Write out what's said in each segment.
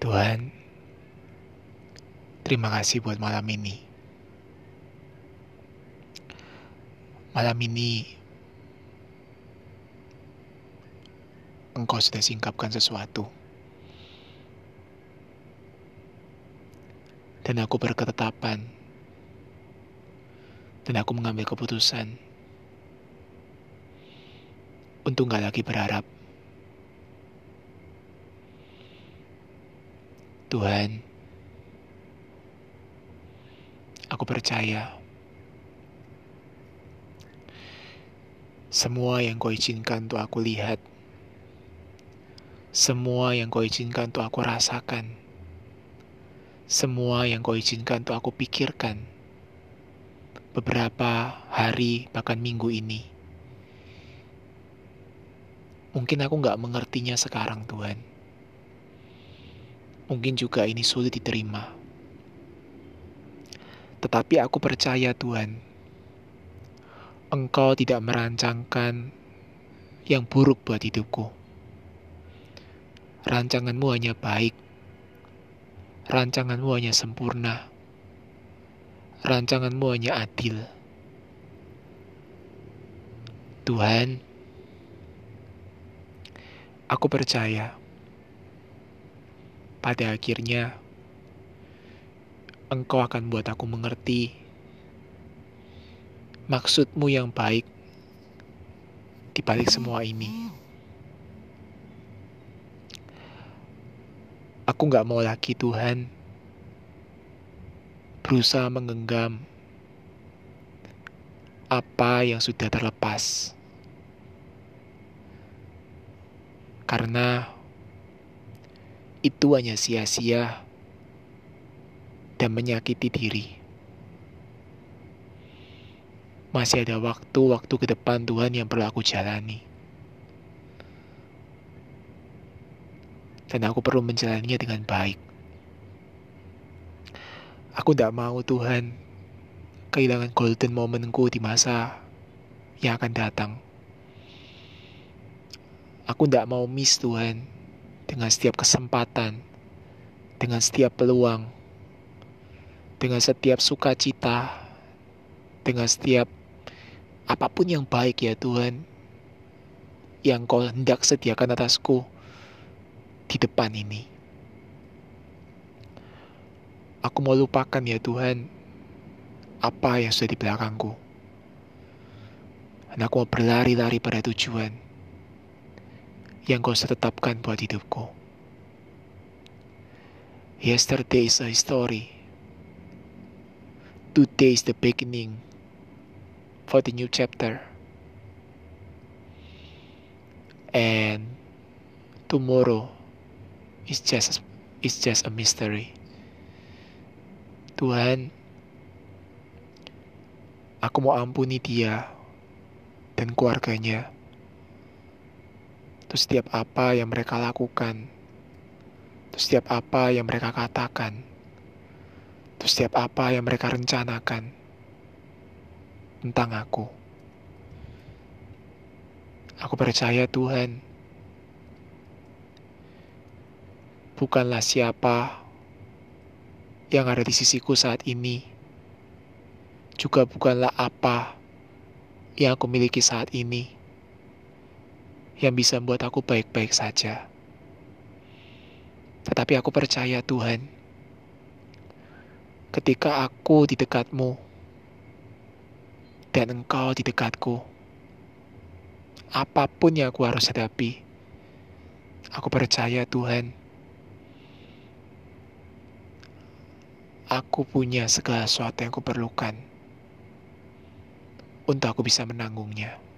Tuhan, terima kasih buat malam ini. Malam ini, Engkau sudah singkapkan sesuatu. Dan aku berketetapan. Dan aku mengambil keputusan untuk gak lagi berharap Tuhan, aku percaya semua yang kau izinkan untuk aku lihat, semua yang kau izinkan untuk aku rasakan, semua yang kau izinkan untuk aku pikirkan beberapa hari bahkan minggu ini. Mungkin aku gak mengertinya sekarang Tuhan Mungkin juga ini sulit diterima. Tetapi aku percaya Tuhan, Engkau tidak merancangkan yang buruk buat hidupku. Rancanganmu hanya baik. Rancanganmu hanya sempurna. Rancanganmu hanya adil. Tuhan, aku percaya pada akhirnya, engkau akan buat aku mengerti maksudmu yang baik di balik semua ini. Aku gak mau lagi Tuhan berusaha menggenggam apa yang sudah terlepas. Karena itu hanya sia-sia dan menyakiti diri. Masih ada waktu-waktu ke depan Tuhan yang perlu aku jalani. Dan aku perlu menjalaninya dengan baik. Aku tidak mau Tuhan kehilangan golden momentku di masa yang akan datang. Aku tidak mau miss Tuhan dengan setiap kesempatan, dengan setiap peluang, dengan setiap sukacita, dengan setiap apa pun yang baik ya Tuhan, yang kau hendak sediakan atasku di depan ini. Aku mau lupakan ya Tuhan, apa yang sudah di belakangku. Dan aku mau berlari-lari pada tujuan yang kau tetapkan buat hidupku. Yesterday is a story. Today is the beginning for the new chapter. And tomorrow is just is just a mystery. Tuhan, aku mau ampuni dia dan keluarganya Terus setiap apa yang mereka lakukan, terus setiap apa yang mereka katakan, terus setiap apa yang mereka rencanakan tentang aku. Aku percaya Tuhan, bukanlah siapa yang ada di sisiku saat ini, juga bukanlah apa yang aku miliki saat ini yang bisa membuat aku baik-baik saja. Tetapi aku percaya Tuhan, ketika aku di dekatmu dan engkau di dekatku, apa pun yang aku harus hadapi, aku percaya Tuhan, aku punya segala sesuatu yang aku perlukan untuk aku bisa menanggungnya.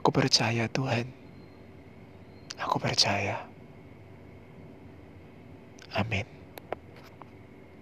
Aku percaya Tuhan. Aku percaya. Amin.